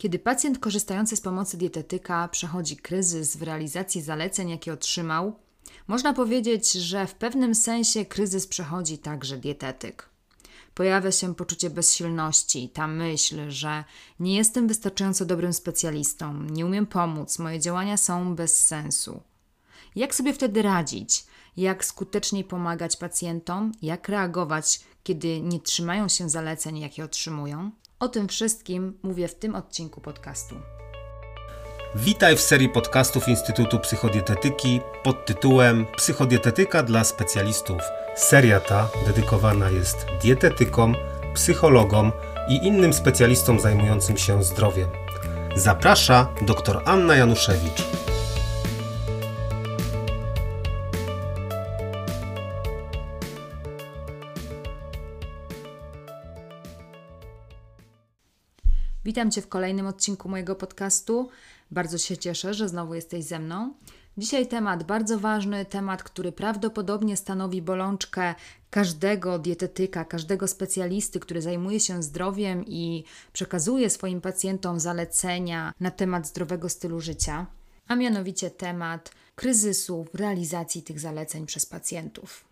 Kiedy pacjent korzystający z pomocy dietetyka przechodzi kryzys w realizacji zaleceń, jakie otrzymał, można powiedzieć, że w pewnym sensie kryzys przechodzi także dietetyk. Pojawia się poczucie bezsilności, ta myśl, że nie jestem wystarczająco dobrym specjalistą, nie umiem pomóc, moje działania są bez sensu. Jak sobie wtedy radzić? Jak skuteczniej pomagać pacjentom? Jak reagować, kiedy nie trzymają się zaleceń, jakie otrzymują? O tym wszystkim mówię w tym odcinku podcastu. Witaj w serii podcastów Instytutu Psychodietetyki pod tytułem Psychodietetyka dla specjalistów. Seria ta dedykowana jest dietetykom, psychologom i innym specjalistom zajmującym się zdrowiem. Zaprasza dr Anna Januszewicz. Witam Cię w kolejnym odcinku mojego podcastu. Bardzo się cieszę, że znowu jesteś ze mną. Dzisiaj temat bardzo ważny, temat, który prawdopodobnie stanowi bolączkę każdego dietetyka, każdego specjalisty, który zajmuje się zdrowiem i przekazuje swoim pacjentom zalecenia na temat zdrowego stylu życia, a mianowicie temat kryzysu w realizacji tych zaleceń przez pacjentów.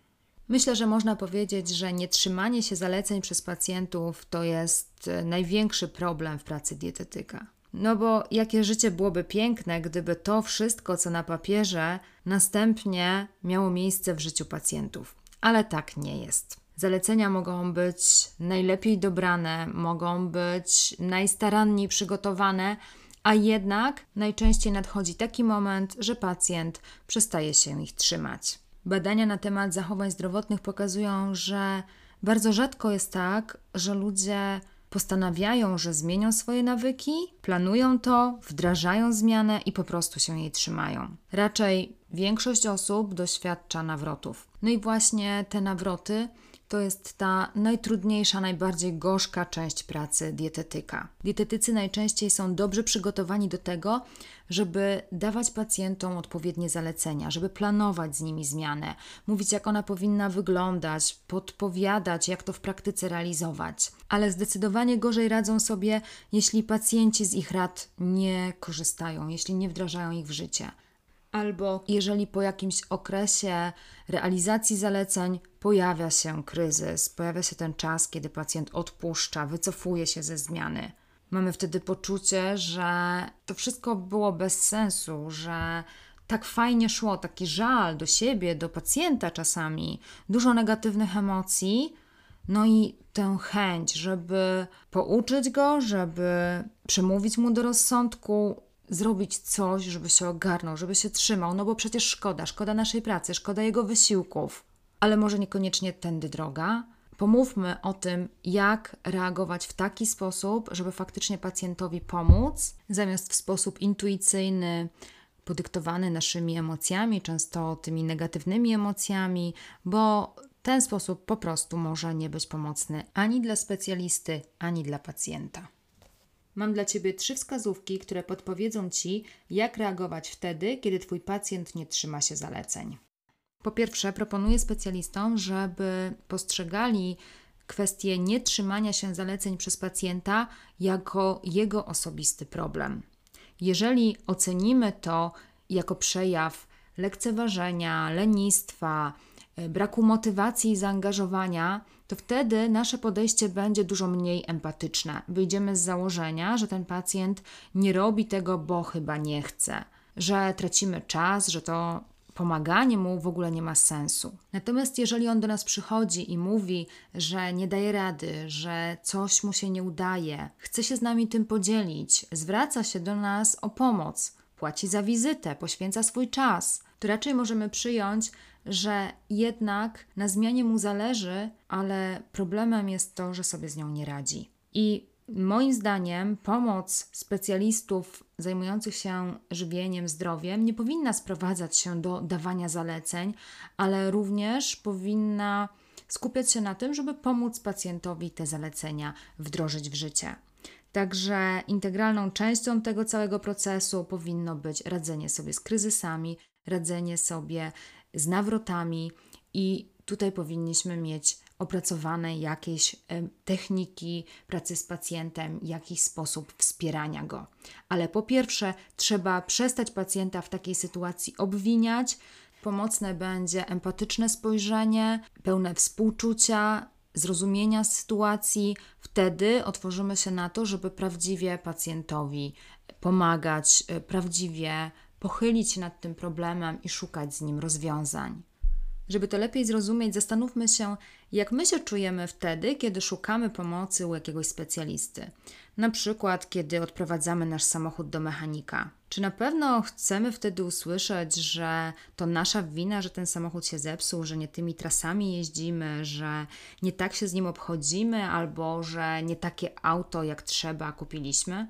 Myślę, że można powiedzieć, że nietrzymanie się zaleceń przez pacjentów to jest e, największy problem w pracy dietetyka. No bo jakie życie byłoby piękne, gdyby to wszystko, co na papierze, następnie miało miejsce w życiu pacjentów. Ale tak nie jest. Zalecenia mogą być najlepiej dobrane, mogą być najstaranniej przygotowane, a jednak najczęściej nadchodzi taki moment, że pacjent przestaje się ich trzymać. Badania na temat zachowań zdrowotnych pokazują, że bardzo rzadko jest tak, że ludzie postanawiają, że zmienią swoje nawyki, planują to, wdrażają zmianę i po prostu się jej trzymają. Raczej większość osób doświadcza nawrotów. No i właśnie te nawroty to jest ta najtrudniejsza, najbardziej gorzka część pracy dietetyka. Dietetycy najczęściej są dobrze przygotowani do tego, żeby dawać pacjentom odpowiednie zalecenia, żeby planować z nimi zmianę, mówić, jak ona powinna wyglądać, podpowiadać, jak to w praktyce realizować. Ale zdecydowanie gorzej radzą sobie, jeśli pacjenci z ich rad nie korzystają, jeśli nie wdrażają ich w życie albo jeżeli po jakimś okresie realizacji zaleceń pojawia się kryzys, pojawia się ten czas, kiedy pacjent odpuszcza, wycofuje się ze zmiany. Mamy wtedy poczucie, że to wszystko było bez sensu, że tak fajnie szło, taki żal do siebie, do pacjenta czasami, dużo negatywnych emocji, no i tę chęć, żeby pouczyć go, żeby przemówić mu do rozsądku, zrobić coś, żeby się ogarnął, żeby się trzymał, no bo przecież szkoda, szkoda naszej pracy, szkoda jego wysiłków. Ale może niekoniecznie tędy droga. Pomówmy o tym, jak reagować w taki sposób, żeby faktycznie pacjentowi pomóc, zamiast w sposób intuicyjny, podyktowany naszymi emocjami, często tymi negatywnymi emocjami, bo ten sposób po prostu może nie być pomocny ani dla specjalisty, ani dla pacjenta. Mam dla Ciebie trzy wskazówki, które podpowiedzą Ci, jak reagować wtedy, kiedy Twój pacjent nie trzyma się zaleceń. Po pierwsze, proponuję specjalistom, żeby postrzegali kwestię nietrzymania się zaleceń przez pacjenta jako jego osobisty problem. Jeżeli ocenimy to jako przejaw lekceważenia, lenistwa, E, braku motywacji i zaangażowania, to wtedy nasze podejście będzie dużo mniej empatyczne. Wyjdziemy z założenia, że ten pacjent nie robi tego, bo chyba nie chce, że tracimy czas, że to pomaganie mu w ogóle nie ma sensu. Natomiast jeżeli on do nas przychodzi i mówi, że nie daje rady, że coś mu się nie udaje, chce się z nami tym podzielić, zwraca się do nas o pomoc, płaci za wizytę, poświęca swój czas, to raczej możemy przyjąć, że jednak na zmianie mu zależy, ale problemem jest to, że sobie z nią nie radzi. I moim zdaniem pomoc specjalistów zajmujących się żywieniem, zdrowiem nie powinna sprowadzać się do dawania zaleceń, ale również powinna skupiać się na tym, żeby pomóc pacjentowi te zalecenia wdrożyć w życie. Także integralną częścią tego całego procesu powinno być radzenie sobie z kryzysami, radzenie sobie z nawrotami i tutaj powinniśmy mieć opracowane jakieś techniki pracy z pacjentem, jakiś sposób wspierania go. Ale po pierwsze, trzeba przestać pacjenta w takiej sytuacji obwiniać. Pomocne będzie empatyczne spojrzenie, pełne współczucia, zrozumienia sytuacji. Wtedy otworzymy się na to, żeby prawdziwie pacjentowi pomagać, e, prawdziwie pochylić się nad tym problemem i szukać z nim rozwiązań. Żeby to lepiej zrozumieć, zastanówmy się, jak my się czujemy wtedy, kiedy szukamy pomocy u jakiegoś specjalisty. Na przykład, kiedy odprowadzamy nasz samochód do mechanika. Czy na pewno chcemy wtedy usłyszeć, że to nasza wina, że ten samochód się zepsuł, że nie tymi trasami jeździmy, że nie tak się z nim obchodzimy, albo że nie takie auto jak trzeba kupiliśmy?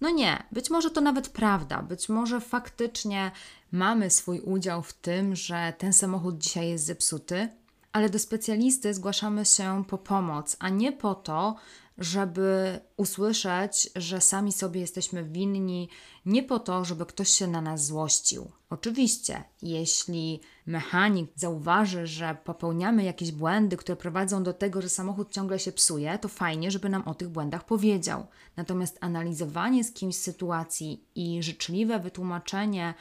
No nie, być może to nawet prawda, być może faktycznie mamy swój udział w tym, że ten samochód dzisiaj jest zepsuty, ale do specjalisty zgłaszamy się po pomoc, a nie po to, żeby usłyszeć, że sami sobie jesteśmy winni, nie po to, żeby ktoś się na nas złościł. Oczywiście, jeśli mechanik zauważy, że popełniamy jakieś błędy, które prowadzą do tego, że samochód ciągle się psuje, to fajnie, żeby nam o tych błędach powiedział. Natomiast analizowanie z kimś sytuacji i życzliwe wytłumaczenie,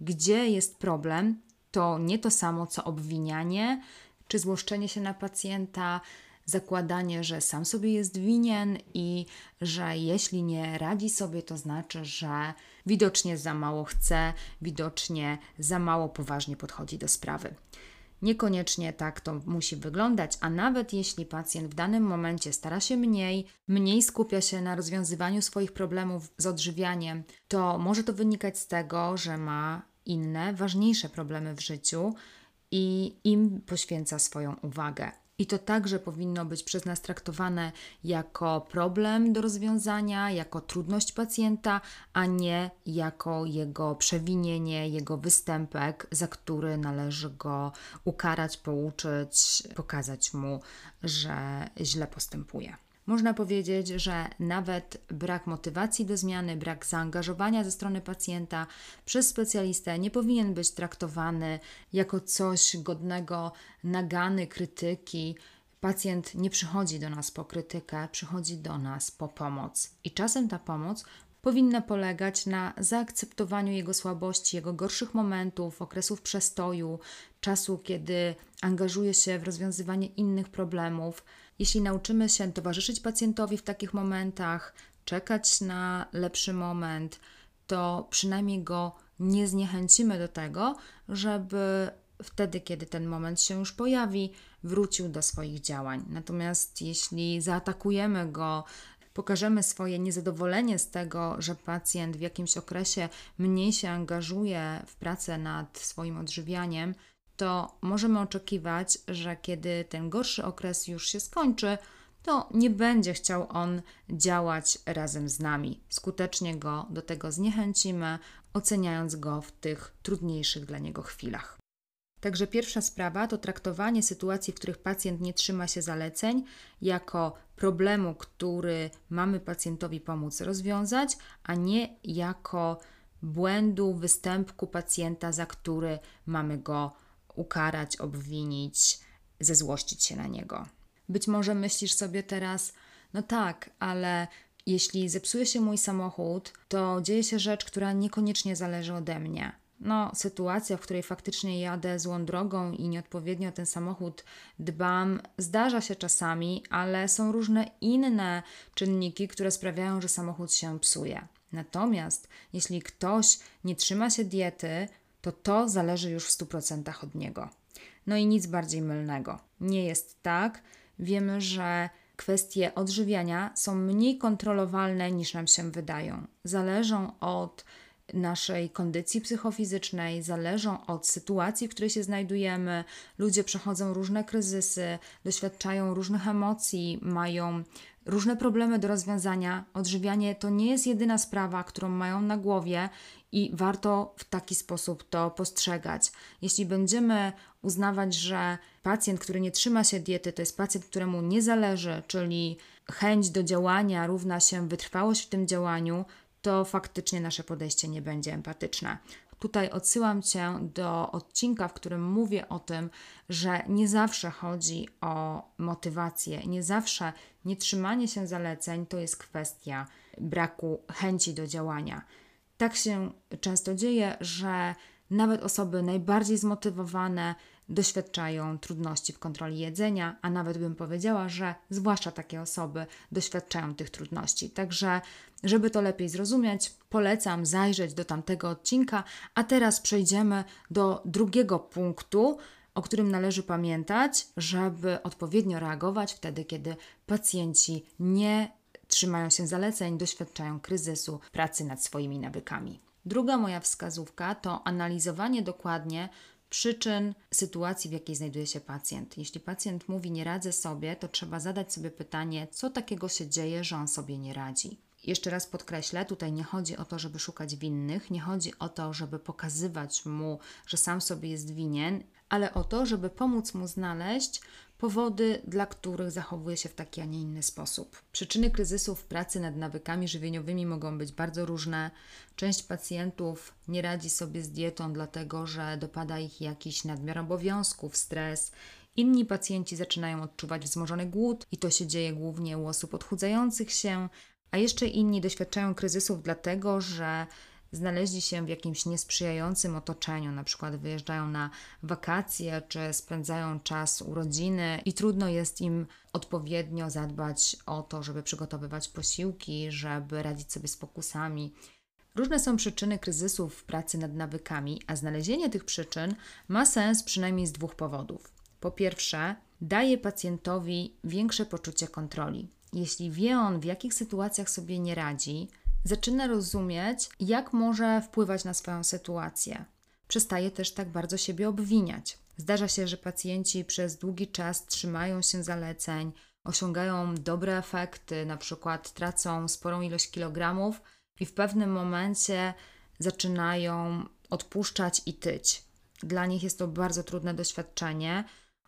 gdzie jest problem, to nie to samo co obwinianie czy złoszczenie się na pacjenta, zakładanie, że sam sobie jest winien i że jeśli nie radzi sobie, to znaczy, że widocznie za mało chce, widocznie za mało poważnie podchodzi do sprawy. Niekoniecznie tak to musi wyglądać, a nawet jeśli pacjent w danym momencie stara się mniej, mniej skupia się na rozwiązywaniu swoich problemów z odżywianiem, to może to wynikać z tego, że ma inne, ważniejsze problemy w życiu i im poświęca swoją uwagę. I to także powinno być przez nas traktowane jako problem do rozwiązania, jako trudność pacjenta, a nie jako jego przewinienie, jego występek, za który należy go ukarać, pouczyć, pokazać mu, że źle postępuje. Można powiedzieć, że nawet brak motywacji do zmiany, brak zaangażowania ze strony pacjenta przez specjalistę nie powinien być traktowany jako coś godnego nagany, krytyki. Pacjent nie przychodzi do nas po krytykę, przychodzi do nas po pomoc. I czasem ta pomoc powinna polegać na zaakceptowaniu jego słabości, jego gorszych momentów, okresów przestoju, czasu, kiedy angażuje się w rozwiązywanie innych problemów jeśli nauczymy się towarzyszyć pacjentowi w takich momentach, czekać na lepszy moment, to przynajmniej go nie zniechęcimy do tego, żeby wtedy, kiedy ten moment się już pojawi, wrócił do swoich działań. Natomiast jeśli zaatakujemy go, pokażemy swoje niezadowolenie z tego, że pacjent w jakimś okresie mniej się angażuje w pracę nad swoim odżywianiem, to możemy oczekiwać, że kiedy ten gorszy okres już się skończy, to nie będzie chciał on działać razem z nami. Skutecznie go do tego zniechęcimy, oceniając go w tych trudniejszych dla niego chwilach. Także pierwsza sprawa to traktowanie sytuacji, w których pacjent nie trzyma się zaleceń, jako problemu, który mamy pacjentowi pomóc rozwiązać, a nie jako błędu, występku pacjenta, za który mamy go ukarać, obwinić, zezłościć się na niego. Być może myślisz sobie teraz, no tak, ale jeśli zepsuje się mój samochód, to dzieje się rzecz, która niekoniecznie zależy ode mnie. No, sytuacja, w której faktycznie jadę złą drogą i nieodpowiednio ten samochód dbam, zdarza się czasami, ale są różne inne czynniki, które sprawiają, że samochód się psuje. Natomiast jeśli ktoś nie trzyma się diety, to to zależy już w 100% od niego. No i nic bardziej mylnego. Nie jest tak. Wiemy, że kwestie odżywiania są mniej kontrolowalne niż nam się wydają. Zależą od naszej kondycji psychofizycznej, zależą od sytuacji, w której się znajdujemy. Ludzie przechodzą różne kryzysy, doświadczają różnych emocji, mają różne problemy do rozwiązania. Odżywianie to nie jest jedyna sprawa, którą mają na głowie i warto w taki sposób to postrzegać. Jeśli będziemy uznawać, że pacjent, który nie trzyma się diety, to jest pacjent, któremu nie zależy, czyli chęć do działania równa się wytrwałość w tym działaniu, to faktycznie nasze podejście nie będzie empatyczne. Tutaj odsyłam Cię do odcinka, w którym mówię o tym, że nie zawsze chodzi o motywację, nie zawsze nietrzymanie się zaleceń to jest kwestia braku chęci do działania. Tak się często dzieje, że nawet osoby najbardziej zmotywowane doświadczają trudności w kontroli jedzenia, a nawet bym powiedziała, że zwłaszcza takie osoby doświadczają tych trudności. Także, żeby to lepiej zrozumieć, polecam zajrzeć do tamtego odcinka, a teraz przejdziemy do drugiego punktu, o którym należy pamiętać, żeby odpowiednio reagować wtedy, kiedy pacjenci nie trzymają się zaleceń, doświadczają kryzysu pracy nad swoimi nawykami. Druga moja wskazówka to analizowanie dokładnie przyczyn sytuacji, w jakiej znajduje się pacjent. Jeśli pacjent mówi nie radzę sobie, to trzeba zadać sobie pytanie, co takiego się dzieje, że on sobie nie radzi. Jeszcze raz podkreślę, tutaj nie chodzi o to, żeby szukać winnych, nie chodzi o to, żeby pokazywać mu, że sam sobie jest winien, ale o to, żeby pomóc mu znaleźć powody, dla których zachowuje się w taki, a nie inny sposób. Przyczyny kryzysu w pracy nad nawykami żywieniowymi mogą być bardzo różne. Część pacjentów nie radzi sobie z dietą, dlatego że dopada ich jakiś nadmiar obowiązków, stres. Inni pacjenci zaczynają odczuwać wzmożony głód i to się dzieje głównie u osób odchudzających się, a jeszcze inni doświadczają kryzysów dlatego, że znaleźli się w jakimś niesprzyjającym otoczeniu, na przykład wyjeżdżają na wakacje czy spędzają czas u rodziny i trudno jest im odpowiednio zadbać o to, żeby przygotowywać posiłki, żeby radzić sobie z pokusami. Różne są przyczyny kryzysów w pracy nad nawykami, a znalezienie tych przyczyn ma sens przynajmniej z dwóch powodów. Po pierwsze, daje pacjentowi większe poczucie kontroli. Jeśli wie on, w jakich sytuacjach sobie nie radzi, zaczyna rozumieć, jak może wpływać na swoją sytuację. Przestaje też tak bardzo siebie obwiniać. Zdarza się, że pacjenci przez długi czas trzymają się zaleceń, osiągają dobre efekty, na przykład tracą sporą ilość kilogramów i w pewnym momencie zaczynają odpuszczać i tyć. Dla nich jest to bardzo trudne doświadczenie.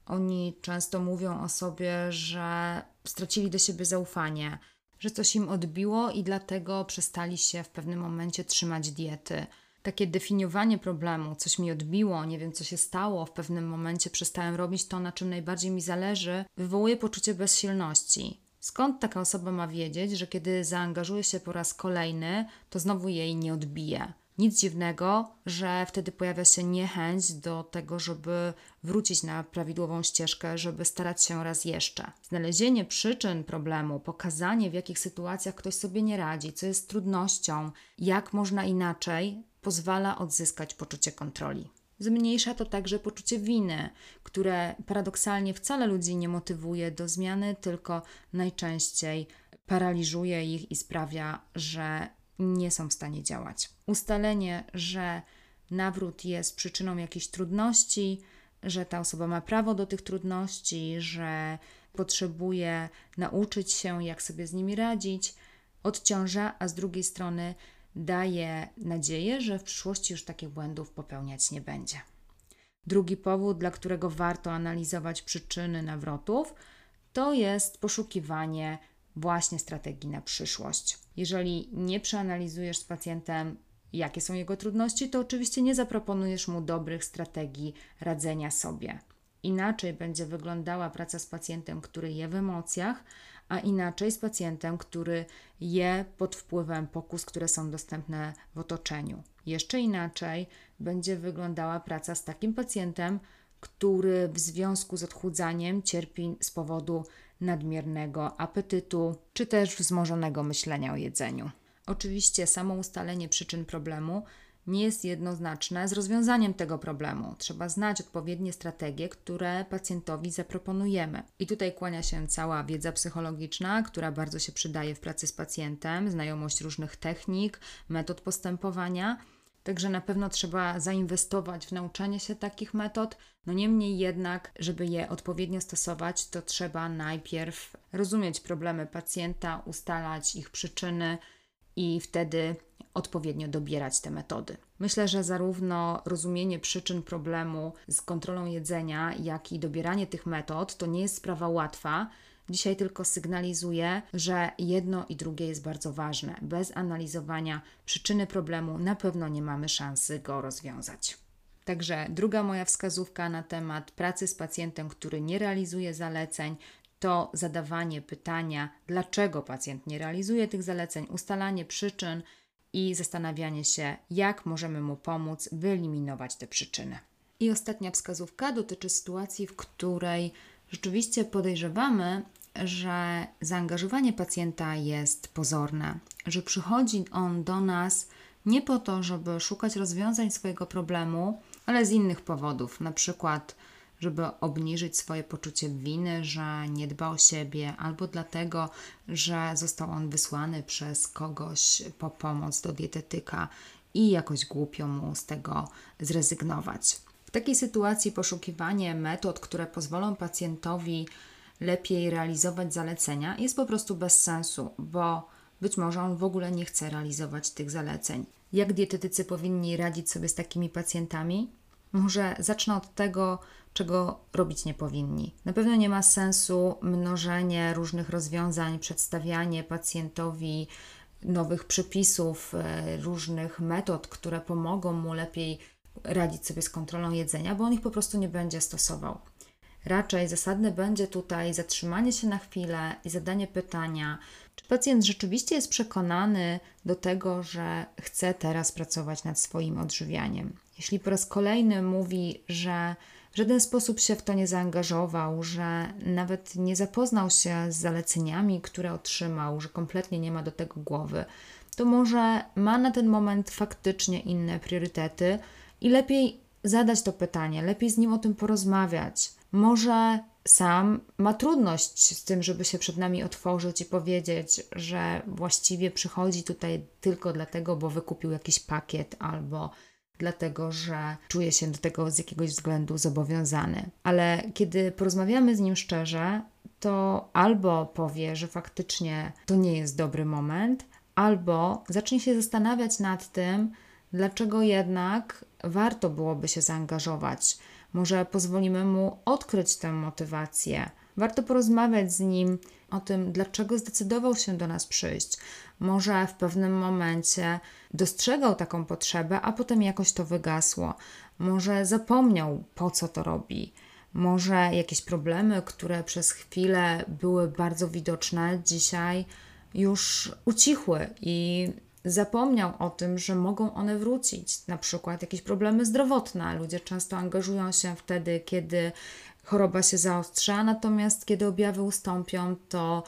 Oni często mówią o sobie, że stracili do siebie zaufanie, że coś im odbiło i dlatego przestali się w pewnym momencie trzymać diety. Takie definiowanie problemu, coś mi odbiło, nie wiem co się stało, w pewnym momencie przestałem robić to, na czym najbardziej mi zależy, wywołuje poczucie bezsilności. Skąd taka osoba ma wiedzieć, że kiedy zaangażuje się po raz kolejny, to znowu jej nie odbije? Nic dziwnego, że wtedy pojawia się niechęć do tego, żeby wrócić na prawidłową ścieżkę, żeby starać się raz jeszcze. Znalezienie przyczyn problemu, pokazanie w jakich sytuacjach ktoś sobie nie radzi, co jest trudnością, jak można inaczej, pozwala odzyskać poczucie kontroli. Zmniejsza to także poczucie winy, które paradoksalnie wcale ludzi nie motywuje do zmiany, tylko najczęściej paraliżuje ich i sprawia, że nie są w stanie działać. Ustalenie, że nawrót jest przyczyną jakichś trudności, że ta osoba ma prawo do tych trudności, że potrzebuje nauczyć się, jak sobie z nimi radzić, odciąża, a z drugiej strony daje nadzieję, że w przyszłości już takich błędów popełniać nie będzie. Drugi powód, dla którego warto analizować przyczyny nawrotów, to jest poszukiwanie właśnie strategii na przyszłość. Jeżeli nie przeanalizujesz z pacjentem, jakie są jego trudności, to oczywiście nie zaproponujesz mu dobrych strategii radzenia sobie. Inaczej będzie wyglądała praca z pacjentem, który je w emocjach, a inaczej z pacjentem, który je pod wpływem pokus, które są dostępne w otoczeniu. Jeszcze inaczej będzie wyglądała praca z takim pacjentem, który w związku z odchudzaniem cierpi z powodu nadmiernego apetytu czy też wzmożonego myślenia o jedzeniu. Oczywiście samo ustalenie przyczyn problemu nie jest jednoznaczne z rozwiązaniem tego problemu. Trzeba znać odpowiednie strategie, które pacjentowi zaproponujemy. I tutaj kłania się cała wiedza psychologiczna, która bardzo się przydaje w pracy z pacjentem, znajomość różnych technik, metod postępowania Także na pewno trzeba zainwestować w nauczanie się takich metod. No niemniej jednak, żeby je odpowiednio stosować, to trzeba najpierw rozumieć problemy pacjenta, ustalać ich przyczyny i wtedy odpowiednio dobierać te metody. Myślę, że zarówno rozumienie przyczyn problemu z kontrolą jedzenia, jak i dobieranie tych metod to nie jest sprawa łatwa. Dzisiaj tylko sygnalizuję, że jedno i drugie jest bardzo ważne. Bez analizowania przyczyny problemu na pewno nie mamy szansy go rozwiązać. Także druga moja wskazówka na temat pracy z pacjentem, który nie realizuje zaleceń, to zadawanie pytania, dlaczego pacjent nie realizuje tych zaleceń, ustalanie przyczyn i zastanawianie się, jak możemy mu pomóc wyeliminować te przyczyny. I ostatnia wskazówka dotyczy sytuacji, w której rzeczywiście podejrzewamy, że zaangażowanie pacjenta jest pozorne, że przychodzi on do nas nie po to, żeby szukać rozwiązań swojego problemu, ale z innych powodów, na przykład żeby obniżyć swoje poczucie winy, że nie dba o siebie, albo dlatego, że został on wysłany przez kogoś po pomoc do dietetyka i jakoś głupio mu z tego zrezygnować. Takiej sytuacji poszukiwanie metod, które pozwolą pacjentowi lepiej realizować zalecenia, jest po prostu bez sensu, bo być może on w ogóle nie chce realizować tych zaleceń. Jak dietetycy powinni radzić sobie z takimi pacjentami? Może zacznę od tego, czego robić nie powinni. Na pewno nie ma sensu mnożenie różnych rozwiązań, przedstawianie pacjentowi nowych przepisów, e, różnych metod, które pomogą mu lepiej radzić sobie z kontrolą jedzenia, bo on ich po prostu nie będzie stosował. Raczej zasadne będzie tutaj zatrzymanie się na chwilę i zadanie pytania, czy pacjent rzeczywiście jest przekonany do tego, że chce teraz pracować nad swoim odżywianiem. Jeśli po raz kolejny mówi, że w żaden sposób się w to nie zaangażował, że nawet nie zapoznał się z zaleceniami, które otrzymał, że kompletnie nie ma do tego głowy, to może ma na ten moment faktycznie inne priorytety i lepiej zadać to pytanie, lepiej z nim o tym porozmawiać. Może sam ma trudność z tym, żeby się przed nami otworzyć i powiedzieć, że właściwie przychodzi tutaj tylko dlatego, bo wykupił jakiś pakiet albo dlatego że czuje się do tego z jakiegoś względu zobowiązany. Ale kiedy porozmawiamy z nim szczerze, to albo powie, że faktycznie to nie jest dobry moment, albo zacznie się zastanawiać nad tym, dlaczego jednak warto byłoby się zaangażować. Może pozwolimy mu odkryć tę motywację. Warto porozmawiać z nim o tym, dlaczego zdecydował się do nas przyjść. Może w pewnym momencie dostrzegał taką potrzebę, a potem jakoś to wygasło. Może zapomniał, po co to robi. Może jakieś problemy, które przez chwilę były bardzo widoczne, dzisiaj już ucichły i zapomniał o tym, że mogą one wrócić. Na przykład jakieś problemy zdrowotne. Ludzie często angażują się wtedy, kiedy choroba się zaostrza, natomiast kiedy objawy ustąpią, to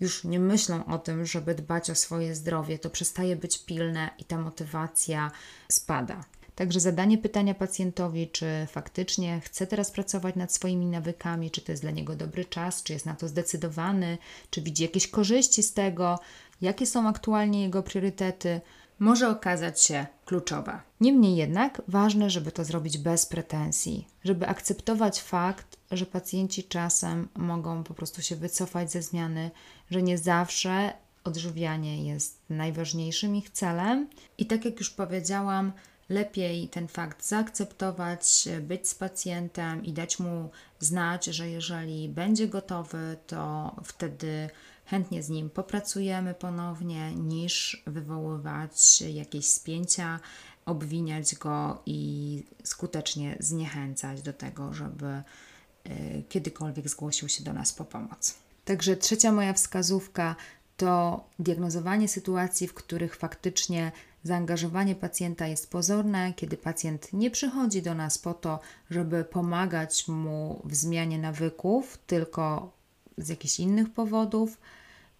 już nie myślą o tym, żeby dbać o swoje zdrowie, to przestaje być pilne i ta motywacja spada. Także zadanie pytania pacjentowi, czy faktycznie chce teraz pracować nad swoimi nawykami, czy to jest dla niego dobry czas, czy jest na to zdecydowany, czy widzi jakieś korzyści z tego, jakie są aktualnie jego priorytety, może okazać się kluczowa. Niemniej jednak ważne, żeby to zrobić bez pretensji, żeby akceptować fakt, że pacjenci czasem mogą po prostu się wycofać ze zmiany, że nie zawsze odżywianie jest najważniejszym ich celem. I tak jak już powiedziałam, lepiej ten fakt zaakceptować, być z pacjentem i dać mu znać, że jeżeli będzie gotowy, to wtedy chętnie z nim popracujemy ponownie, niż wywoływać jakieś spięcia, obwiniać go i skutecznie zniechęcać do tego, żeby y, kiedykolwiek zgłosił się do nas po pomoc. Także trzecia moja wskazówka to diagnozowanie sytuacji, w których faktycznie zaangażowanie pacjenta jest pozorne, kiedy pacjent nie przychodzi do nas po to, żeby pomagać mu w zmianie nawyków, tylko z jakichś innych powodów.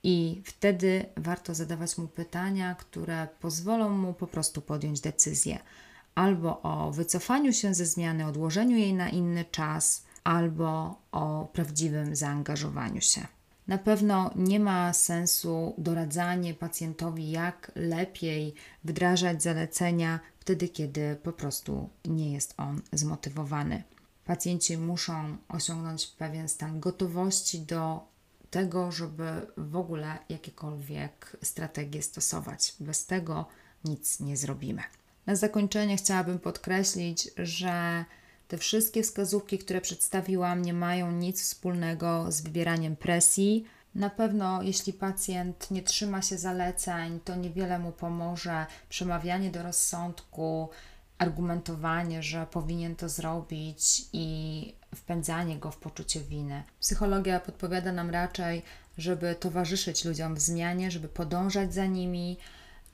I wtedy warto zadawać mu pytania, które pozwolą mu po prostu podjąć decyzję albo o wycofaniu się ze zmiany, odłożeniu jej na inny czas, albo o prawdziwym zaangażowaniu się. Na pewno nie ma sensu doradzanie pacjentowi, jak lepiej wdrażać zalecenia wtedy, kiedy po prostu nie jest on zmotywowany. Pacjenci muszą osiągnąć pewien stan gotowości do tego, żeby w ogóle jakiekolwiek strategie stosować. Bez tego nic nie zrobimy. Na zakończenie chciałabym podkreślić, że Te wszystkie wskazówki, które przedstawiłam, nie mają nic wspólnego z wywieraniem presji. Na pewno, jeśli pacjent nie trzyma się zaleceń, to niewiele mu pomoże przemawianie do rozsądku, argumentowanie, że powinien to zrobić i wpędzanie go w poczucie winy. Psychologia podpowiada nam raczej, żeby towarzyszyć ludziom w zmianie, żeby podążać za nimi,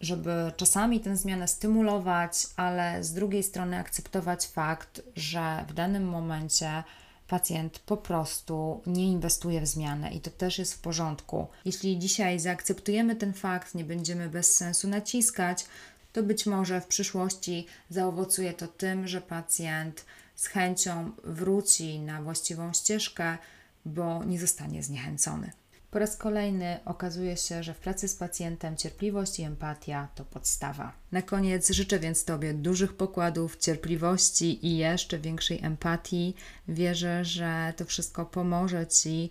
żeby czasami tę zmianę stymulować, ale z drugiej strony akceptować fakt, że w danym momencie pacjent po prostu nie inwestuje w zmianę i to też jest w porządku. Jeśli dzisiaj zaakceptujemy ten fakt, nie będziemy bez sensu naciskać, to być może w przyszłości zaowocuje to tym, że pacjent z chęcią wróci na właściwą ścieżkę, bo nie zostanie zniechęcony. Po raz kolejny okazuje się, że w pracy z pacjentem cierpliwość i empatia to podstawa. Na koniec życzę więc Tobie dużych pokładów, cierpliwości i jeszcze większej empatii. Wierzę, że to wszystko pomoże Ci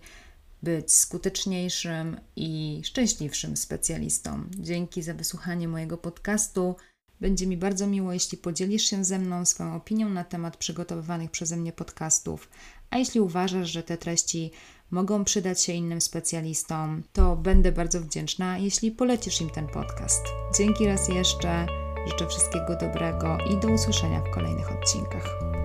być skuteczniejszym i szczęśliwszym specjalistą. Dzięki za wysłuchanie mojego podcastu. Będzie mi bardzo miło, jeśli podzielisz się ze mną swoją opinią na temat przygotowywanych przeze mnie podcastów. A jeśli uważasz, że te treści mogą przydać się innym specjalistom, to będę bardzo wdzięczna, jeśli polecisz im ten podcast. Dzięki raz jeszcze, życzę wszystkiego dobrego i do usłyszenia w kolejnych odcinkach.